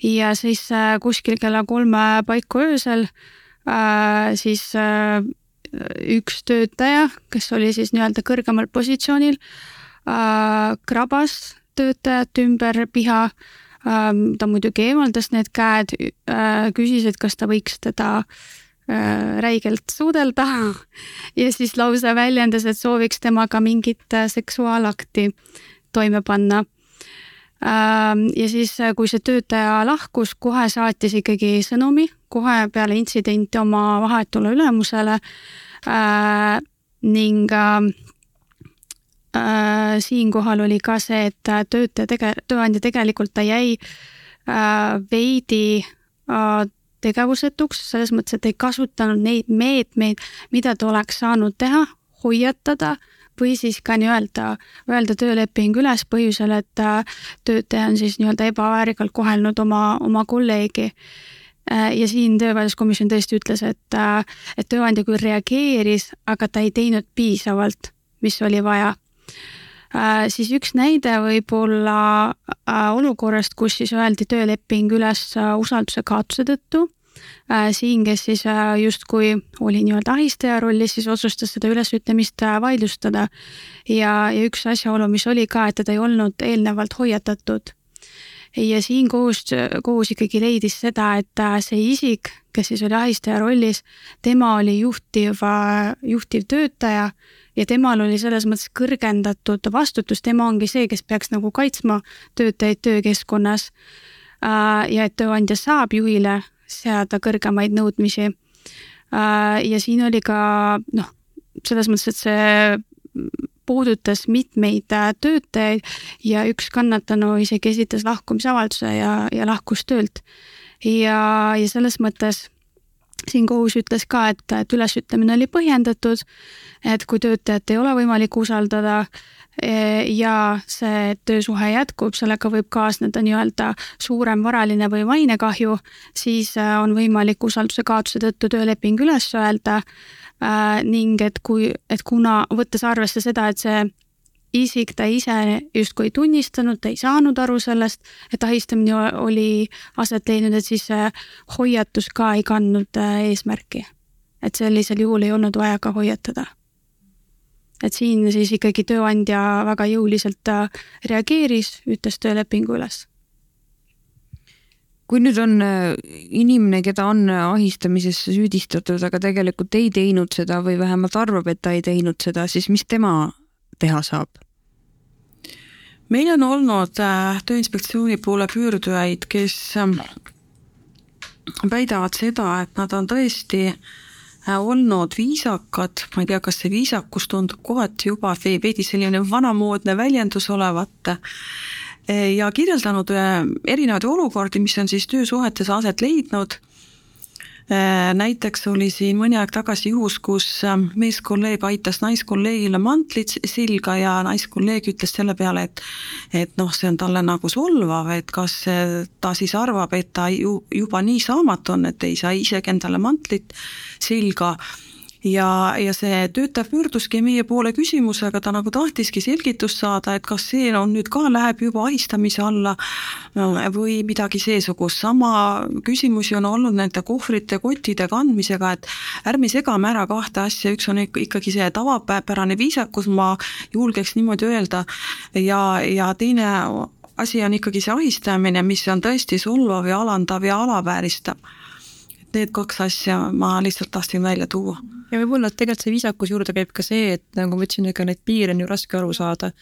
Ja siis äh, kuskil kella kolme paiku öösel äh, siis äh, üks töötaja, kes oli siis nii-öelda kõrgemal positsioonil, krabas töötajat ümber piha. ta muidugi eemaldas need käed, küsis, et kas ta võiks teda räigelt suudelda ja siis lausa väljendas, et sooviks temaga mingit seksuaalakti toime panna. Ähm, ja siis, äh, kui see töötaja lahkus, kohe saatis ikkagi sõnumi kohe peale intsidenti oma vahetule ülemusele. Ning siinkohal oli ka see, et töötaja tege-, tööandja tegelikult ta jäi veidi tegevusetuks, selles mõttes, et ei kasutanud neid meetmeid, mida ta oleks saanud teha, hoiatada või siis ka nii-öelda öelda tööleping üles põhjusel, et äh, töötaja on siis nii-öelda ebaväärikalt kohelnud oma, oma kolleegi. Äh, ja siin töövaidluskomisjon tõesti ütles, et, äh, et tööandja küll reageeris, aga ta ei teinud piisavalt, mis oli vaja siis üks näide võib olla olukorrast, kus siis öeldi tööleping üles usalduse kaotuse tõttu siin, kes siis äh, justkui oli nii-öelda ahistaja rollis, siis otsustas seda ülesütlemist äh, vaidlustada. ja, ja üks asjaolu, mis oli ka, et teda ei olnud eelnevalt hoiatatud. ja siin kohus, kohus ikkagi leidis seda, et see isik, kes siis oli ahistaja rollis, tema oli juhtiv, juhtiv töötaja ja temal oli selles mõttes kõrgendatud vastutus, tema ongi see, kes peaks nagu kaitsma töötajaid töökeskkonnas. ja et tööandja saab juhile seada kõrgemaid nõudmisi. Äh, ja siin oli ka noh, selles mõttes, et see puudutas mitmeid äh, töötajaid ja üks kannatanu isegi esitas lahkumisavalduse ja, ja lahkus töölt. ja, ja selles mõttes siin kohus ütles ka, et, et ülesütlemine oli põhjendatud, et kui töötajat ei ole võimalik usaldada, Eh, ja see töösuhe jätkub, sellega võib kaasneda nii-öelda suurem varaline või mainekahju, siis eh, on võimalik usalduse kaotuse tõttu tööleping üles öelda eh, ning et kui, et kuna võttes arvesse seda, et see isik ta ise justkui ei tunnistanud, ta ei saanud aru sellest, et ahistamine oli aset leidnud, et siis hoiatus ka ei kandnud eesmärki. et sellisel juhul ei olnud vaja ka hoiatada et siin siis ikkagi tööandja väga jõuliselt äh, reageeris, ütles töölepingu üles. kui nüüd on äh, inimene, keda on äh, ahistamises süüdistatud, aga tegelikult ei teinud seda või vähemalt arvab, et ta ei teinud seda, siis mis tema teha saab? meil on olnud Tööinspektsiooni poole pöördujaid, kes ähm, väidavad seda, et nad on tõesti äh, Äh, olnud viisakad, ma ei tea, kas see viisakus tundub kohati juba veidi selline vanamoodne väljendus olevat, ja kirjeldanud äh, erinevaid olukordi, mis on siis töösuhetes aset leidnud näiteks oli siin mõni aeg tagasi juhus, kus ähm, meeskolleeg aitas naiskolleegile mantlit silga ja naiskolleeg ütles selle peale, et et noh, see on talle nagu solvav, et kas ta siis arvab, et ta ju juba nii saamatu on, et ei saa isegi endale mantlit silga ja, ja see töötaja pöörduski meie poole küsimusega, ta nagu tahtiski selgitust saada, et kas see on nüüd ka, läheb juba ahistamise alla või midagi seesugust, sama küsimusi on olnud nende kohvrite, kottide kandmisega, et ärme segame ära kahte asja, üks on ikkagi see tavapärane viisakus, ma julgeks niimoodi öelda, ja, ja teine asi on ikkagi see ahistamine, mis on tõesti solvav ja alandav ja alavääristav. Need kaks asja ma lihtsalt tahtsin välja tuua. Ja võib-olla tegelikult see viisakuse juurde käib ka see, et nagu ma ütlesin, ega neid piire on ju raske aru saada.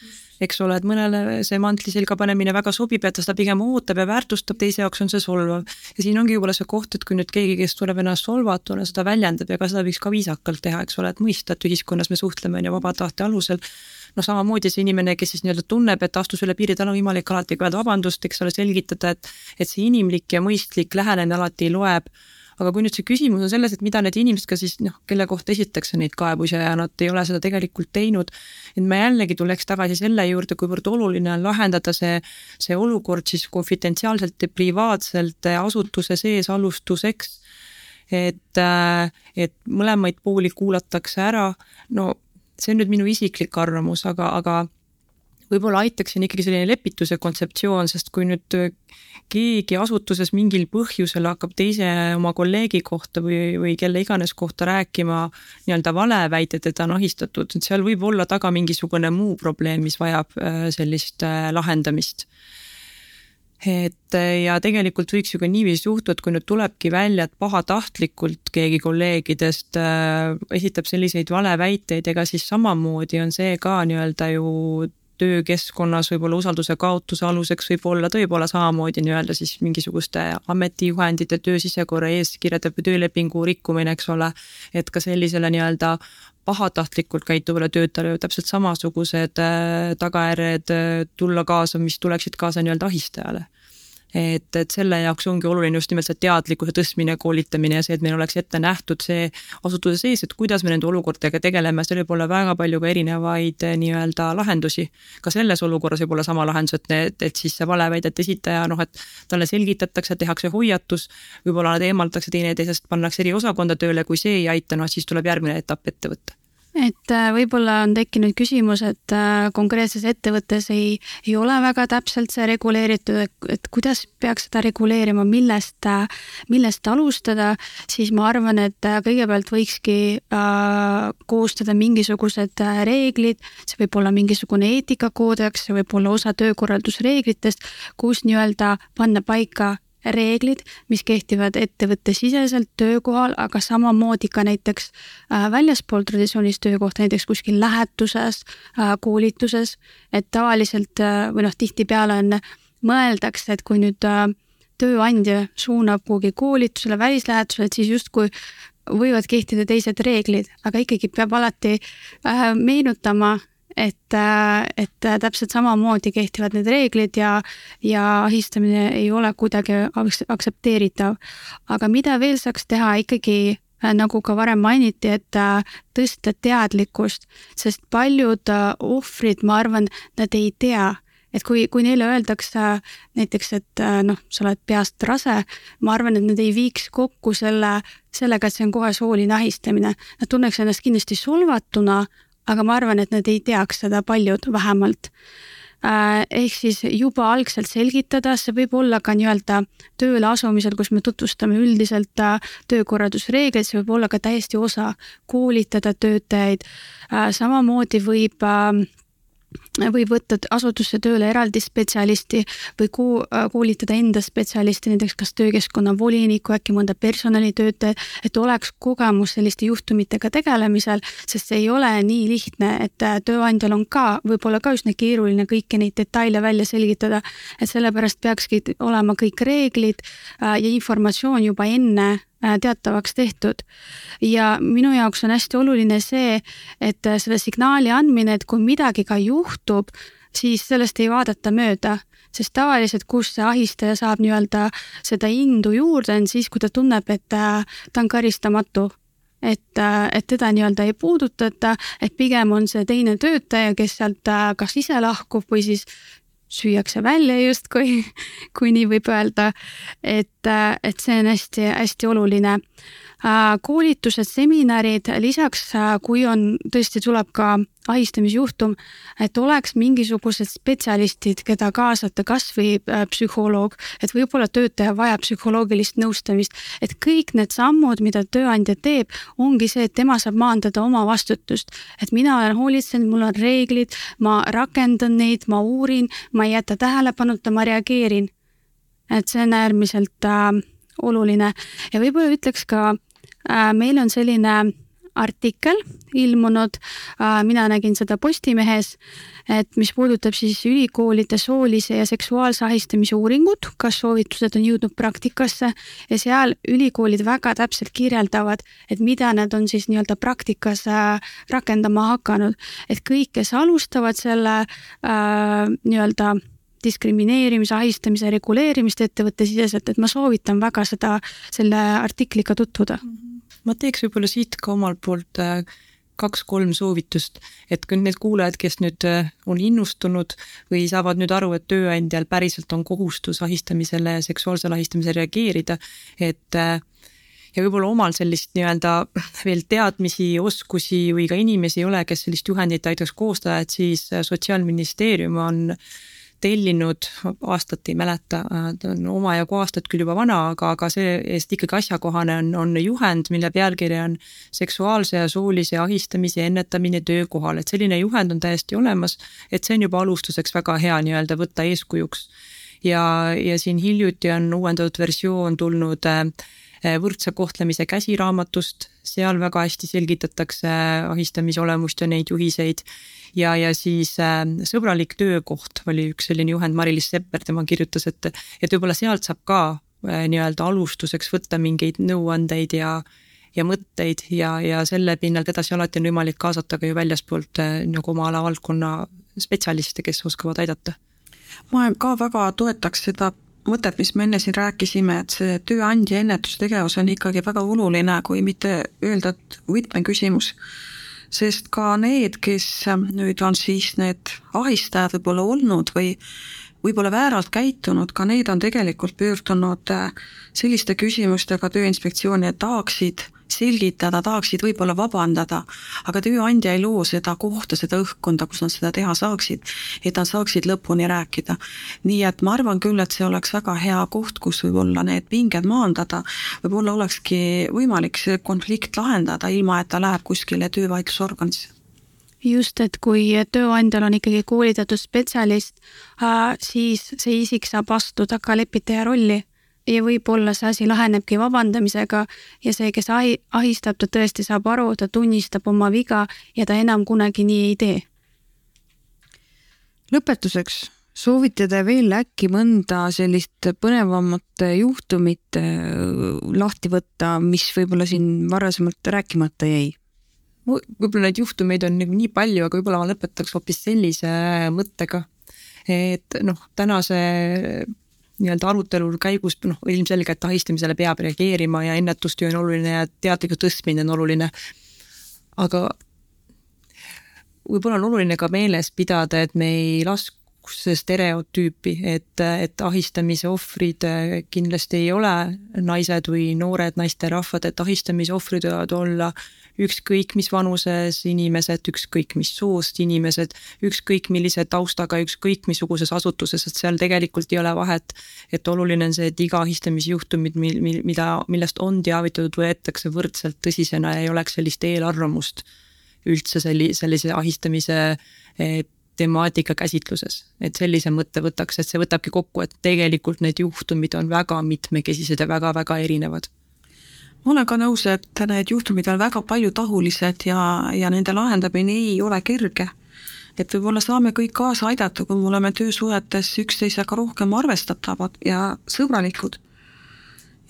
eks ole, et mõnele see mantli selga panemine väga sobib ja ta seda pigem ootab ja väärtustab, teise jaoks on see solvav. ja siin ongi võib-olla see koht, et kui nüüd keegi, kes tuleb ennast solvatuna, seda väljendab ja ka seda võiks ka viisakalt teha, eks ole, et mõista, et ühiskonnas me suhtleme on ju vaba tahte alusel noh, samamoodi see inimene, kes siis nii-öelda tunneb, et astus üle piiri, tal on võimalik alati ka öelda vabandust, eks ole, selgitada, et et see inimlik ja mõistlik lähenemine alati loeb aga kui nüüd see küsimus on selles, et mida need inimesed ka siis noh, kelle kohta esitatakse neid kaebusi ja nad ei ole seda tegelikult teinud, et me jällegi tuleks tagasi selle juurde, kuivõrd oluline on lahendada see, see olukord siis konfidentsiaalselt ja privaatselt asutuse sees alustuseks, et, et mõlemaid pooli kuulatakse ära, no see on nüüd minu isiklik arvamus, aga, aga võib-olla aitaks siin ikkagi selline lepituse kontseptsioon, sest kui nüüd keegi asutuses mingil põhjusel hakkab teise oma kolleegi kohta või, või kelle iganes kohta rääkima nii-öelda valeväiteid, et ta on ahistatud, et seal võib olla taga mingisugune muu probleem, mis vajab äh, sellist äh, lahendamist. Et ja tegelikult võiks ju ka niiviisi juhtuda, et kui nüüd tulebki välja, et pahatahtlikult keegi kolleegidest äh, esitab selliseid valeväiteid, ega siis samamoodi on see ka nii-öelda ju töökeskkonnas võib-olla usalduse kaotuse aluseks võib olla tõepoolest samamoodi nii-öelda siis mingisuguste ametijuhendite, töö sisekorra eeskirjade või töölepingu rikkumine, eks ole. et ka sellisele nii-öelda pahatahtlikult käituvale töötajale täpselt samasugused äh, tagajärjed äh, tulla kaasa, mis tuleksid kaasa nii-öelda ahistajale et, et selle jaoks ongi oluline just nimelt see teadlikkuse tõstmine, koolitamine ja see, et meil oleks ette nähtud see asutuse sees, et kuidas me nende olukordadega tegeleme, seal võib olla väga palju ka erinevaid eh, nii-öelda lahendusi. ka selles olukorras võib olla sama lahendus, et, et, et siis see valeväidete esitaja noh, et talle selgitatakse, tehakse hoiatus, võib-olla nad eemaldatakse teineteisest, pannakse eri osakonda tööle, kui see ei aita, noh siis tuleb järgmine etapp ette võtta et äh, võib-olla on tekkinud küsimus, et äh, konkreetses ettevõttes ei, ei ole väga täpselt see reguleeritud, et kuidas peaks seda reguleerima, millest, äh, millest alustada, siis ma arvan, et kõigepealt võikski koostada mingisugused reeglid, see võib olla mingisugune eetikakoodeks, see võib olla osa töökorraldusreeglitest, kus nii-öelda panna paika reeglid, mis kehtivad ettevõttesiseselt töökohal, aga samamoodi ka näiteks äh, väljaspool traditsioonilist töökohta, näiteks kuskil lähetuses, äh, koolituses, et tavaliselt äh, või noh, tihtipeale on, mõeldakse, et kui nüüd tööandja suunab kuhugi koolitusele, välislähetusele, et siis justkui võivad kehtida teised reeglid, aga ikkagi peab alati meenutama et, äh, et täpselt samamoodi kehtivad need reeglid ja, ja ahistamine ei ole kuidagi aktsepteeritav. aga mida veel saaks teha ikkagi äh, nagu ka varem mainiti, et äh, tõsta teadlikkust, sest paljud ohvrid, ma arvan, nad ei tea, et kui, kui neile öeldakse näiteks, et noh, sa oled peast rase, ma arvan, et nad ei viiks kokku selle, sellega, et see on kohe sooline ahistamine. Nad tunneks ennast kindlasti solvatuna, aga ma arvan, et nad ei teaks seda paljud vähemalt äh, ehk siis juba algselt selgitada, see võib olla ka nii-öelda tööle asumisel, kus me tutvustame üldiselt äh, töökorraldusreegleid, see võib olla ka täiesti osa koolitada töötajaid. Äh, samamoodi võib võib võtta asutusse tööle eraldi spetsialisti või koolitada enda spetsialisti, näiteks kas töökeskkonna voliniku, äkki mõnda personalitöötajat, et oleks kogemus selliste juhtumitega tegelemisel, sest see ei ole nii lihtne, et äh, tööandjal on ka võib-olla ka üsna keeruline kõiki neid detaile välja selgitada, et sellepärast peakski olema kõik reeglid äh, ja informatsioon juba enne Äh, teatavaks tehtud. ja minu jaoks on hästi oluline see, et äh, selle signaali andmine, et kui midagi ka juhtub, siis sellest ei vaadata mööda, sest tavaliselt, kus see ahistaja saab nii-öelda seda indu juurde, on siis, kui ta tunneb, et äh, ta on karistamatu et, et teda nii-öelda ei puudutata, et pigem on see teine töötaja, kes sealt kas ise lahkub või siis süüakse välja justkui, kui nii võib öelda. et, et see on hästi-hästi oluline Äh, koolitused, seminarid, lisaks äh, kui on, tõesti tuleb ka ahistamisjuhtum, et oleks mingisugused spetsialistid, keda kaasata, kas või äh, psühholoog, et võib-olla töötaja vajab psühholoogilist nõustamist, et kõik need sammud, mida tööandja teeb, ongi see, et tema saab maandada oma vastutust. et mina olen hoolitsenud, mul on reeglid, ma rakendan neid, ma uurin, ma ei jäta tähelepanuta, ma reageerin. et see on äärmiselt äh, oluline ja võib-olla ütleks ka, meil on selline artikkel ilmunud, mina nägin seda Postimehes, et mis puudutab siis ülikoolide soolise ja seksuaalse ahistamise uuringut, kas soovitused on jõudnud praktikasse. Ja seal ülikoolid väga täpselt kirjeldavad, et mida nad on siis nii-öelda praktikas äh, rakendama hakanud, et kõik, kes alustavad selle äh, nii-öelda diskrimineerimise, ahistamise reguleerimist ettevõttesiseselt, et ma soovitan väga seda, selle artikliga tutvuda. Mm. -hmm ma teeks võib-olla siit ka omalt poolt äh, kaks-kolm soovitust, et kui need kuulajad, kes nüüd äh, on innustunud või saavad nüüd aru, et tööandjal päriselt on kohustus ahistamisele, seksuaalsele ahistamisele reageerida, et äh, ja võib-olla omal sellist nii-öelda veel teadmisi, oskusi või ka inimesi ei ole, kes sellist juhendit aitaks koostada, et siis Sotsiaalministeerium on tellinud, aastat ei mäleta, ta on omajagu aastat küll juba vana, aga, aga see-eest ikkagi asjakohane on, on juhend, mille pealkiri on seksuaalse ja soolise ahistamise ennetamine töökohal, et selline juhend on täiesti olemas, et see on juba alustuseks väga hea nii-öelda võtta eeskujuks. ja, ja siin hiljuti on uuendatud versioon tulnud äh, võrdse kohtlemise käsiraamatust, seal väga hästi selgitatakse ahistamise olemust ja neid juhiseid ja, ja siis äh, Sõbralik töökoht oli üks selline juhend, Mari-Liis Sepper, tema kirjutas, et, et võib-olla sealt saab ka äh, nii-öelda alustuseks võtta mingeid nõuandeid ja ja mõtteid ja, ja selle pinnalt edasi alati on võimalik kaasata ka ju väljaspoolt äh, nagu oma ala valdkonna spetsialiste, kes oskavad aidata. ma ka väga toetaks seda mõtet, mis me enne siin rääkisime, et see tööandja ennetustegevus on ikkagi väga oluline, kui mitte öelda, et võtmeküsimus sest ka need, kes ähm, nüüd on siis need ahistajad võib-olla olnud või võib-olla vääralt käitunud, ka need on tegelikult pöördunud äh, selliste küsimustega Tööinspektsiooni, et tahaksid selgitada, tahaksid võib-olla vabandada, aga tööandja ei loo seda kohta, seda õhkkonda, kus nad seda teha saaksid, et nad saaksid lõpuni rääkida. nii et ma arvan küll, et see oleks väga hea koht, kus võib-olla need pinged maandada, võib-olla olekski võimalik see konflikt lahendada, ilma et ta läheb kuskile töövaidlusorganisse. Just, et kui tööandjal on ikkagi koolitatud spetsialist, siis see isik saab astuda ka lepitaja rolli ja võib-olla see asi lahenebki vabandamisega ja see, kes ahi-, ahistab, ta tõesti saab aru, ta tunnistab oma viga ja ta enam kunagi nii ei tee. lõpetuseks, soovite te veel äkki mõnda sellist põnevamat juhtumit äh, lahti võtta, mis võib-olla siin varasemalt rääkimata jäi? võib-olla neid juhtumeid on nagu nii palju, aga võib-olla ma lõpetaks hoopis sellise mõttega, et noh, tänase nii-öelda arutelul käigus noh, ilmselgelt ahistamisele peab reageerima ja ennetustöö on oluline ja teadlikkuse tõstmine on oluline. aga võib-olla on oluline ka meeles pidada, et me ei lasku stereotüüpi, et, et ahistamise ohvrid kindlasti ei ole naised või noored naisterahvad, et ahistamise ohvrid võivad olla ükskõik mis vanuses inimesed, ükskõik mis soost inimesed, ükskõik millise taustaga, ükskõik missuguses asutuses, et seal tegelikult ei ole vahet. et oluline on see, et iga ahistamisjuhtumid, mil, mil, mida, millest on teavitatud, võetakse võrdselt tõsisena ja ei oleks sellist eelarvamust üldse selli-, sellise ahistamise eh, temaatika käsitluses, et sellise mõtte võtaks, et see võtabki kokku, et tegelikult need juhtumid on väga mitmekesised ja väga-väga erinevad ma olen ka nõus, et need juhtumid on väga paljutahulised ja, ja nende lahendamine ei ole kerge. et võib-olla saame kõik kaasa aidata, kui me oleme töösuhetes üksteisega rohkem arvestatavad ja sõbralikud.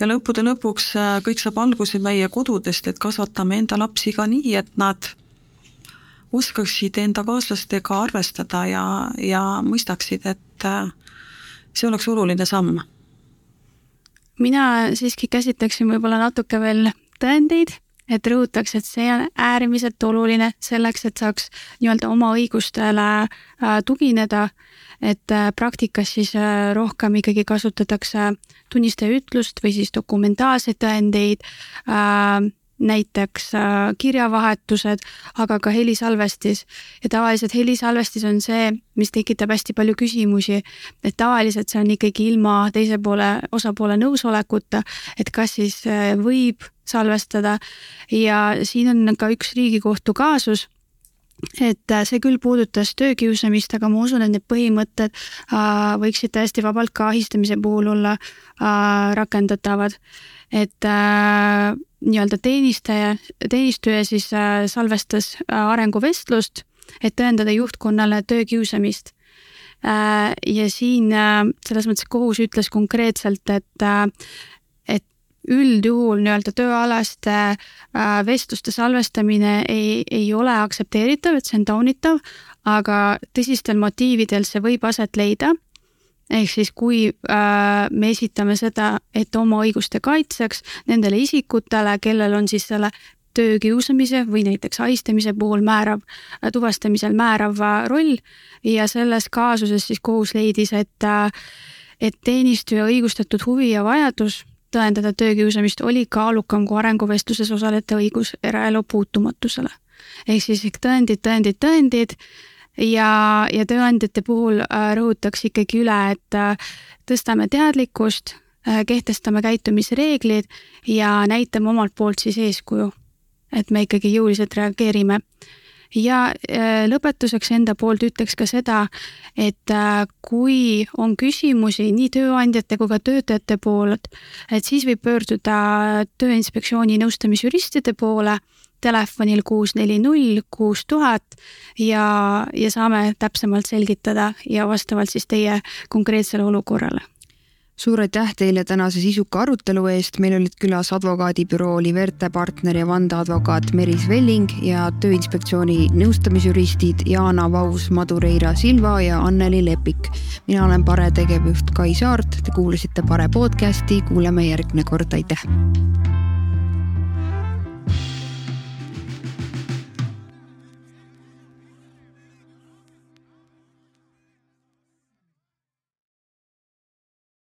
ja lõppude lõpuks äh, kõik saab alguse meie kodudest, et kasvatame enda lapsi ka nii, et nad oskaksid enda kaaslastega arvestada ja, ja mõistaksid, et äh, see oleks oluline samm. Mina siiski käsitleksin võib-olla natuke veel tõendeid, et rõhutaks, et see on äärmiselt oluline selleks, et saaks nii-öelda oma õigustele äh, tugineda, et äh, praktikas siis äh, rohkem ikkagi kasutatakse tunnistaja ütlust või siis dokumentaalseid tõendeid näiteks äh, kirjavahetused, aga ka helisalvestis. ja tavaliselt helisalvestis on see, mis tekitab hästi palju küsimusi, et tavaliselt see on ikkagi ilma teise poole, osapoole nõusolekuta, et kas siis äh, võib salvestada ja siin on ka üks Riigikohtu kaasus et äh, see küll puudutas töökiusamist, aga ma usun, et need põhimõtted võiksid täiesti vabalt ka ahistamise puhul olla rakendatavad. et nii-öelda teenistaja, teenistuja siis äh, salvestas äh, arenguvestlust, et tõendada juhtkonnale töökiusamist äh,. ja siin selles mõttes kohus ütles konkreetselt, et äh, üldjuhul nii-öelda tööalaste vestluste salvestamine ei, ei ole aktsepteeritav, et see on taunitav, aga tõsistel motiividel see võib aset leida. Ehk siis, kui äh, me esitame seda, et oma õiguste kaitseks nendele isikutele, kellel on siis selle töökiusamise või näiteks ahistamise puhul määrav, äh, tuvastamisel määrav roll ja selles kaasuses siis kohus leidis, et et teenistuja õigustatud huvi ja vajadus tõendada töökiusamist oli kaalukam kui arenguvestluses osalejate õigus eraelu puutumatusele. ehk siis tõendid, tõendid, tõendid ja, ja tööandjate puhul äh, rõhutaks ikkagi üle, et äh, tõstame teadlikkust, äh, kehtestame käitumisreeglid ja näitame omalt poolt siis eeskuju. et me ikkagi jõuliselt reageerime ja lõpetuseks enda poolt ütleks ka seda, et kui on küsimusi nii tööandjate kui ka töötajate poolt, et siis võib pöörduda Tööinspektsiooni nõustamisjuristide poole telefonil kuus neli null kuus tuhat ja, ja saame täpsemalt selgitada ja vastavalt siis teie konkreetsele olukorrale. Suur aitäh teile tänase sisuka arutelu eest, meil olid külas advokaadibüroo Liverte partner ja vandeadvokaat Meris Velling ja Tööinspektsiooni nõustamisjuristid Jaana Vaus, Madureira Silva ja Anneli Lepik. mina olen Pare tegevjuht Kai Saart, te kuulasite Pare podcasti, kuuleme järgmine kord, aitäh!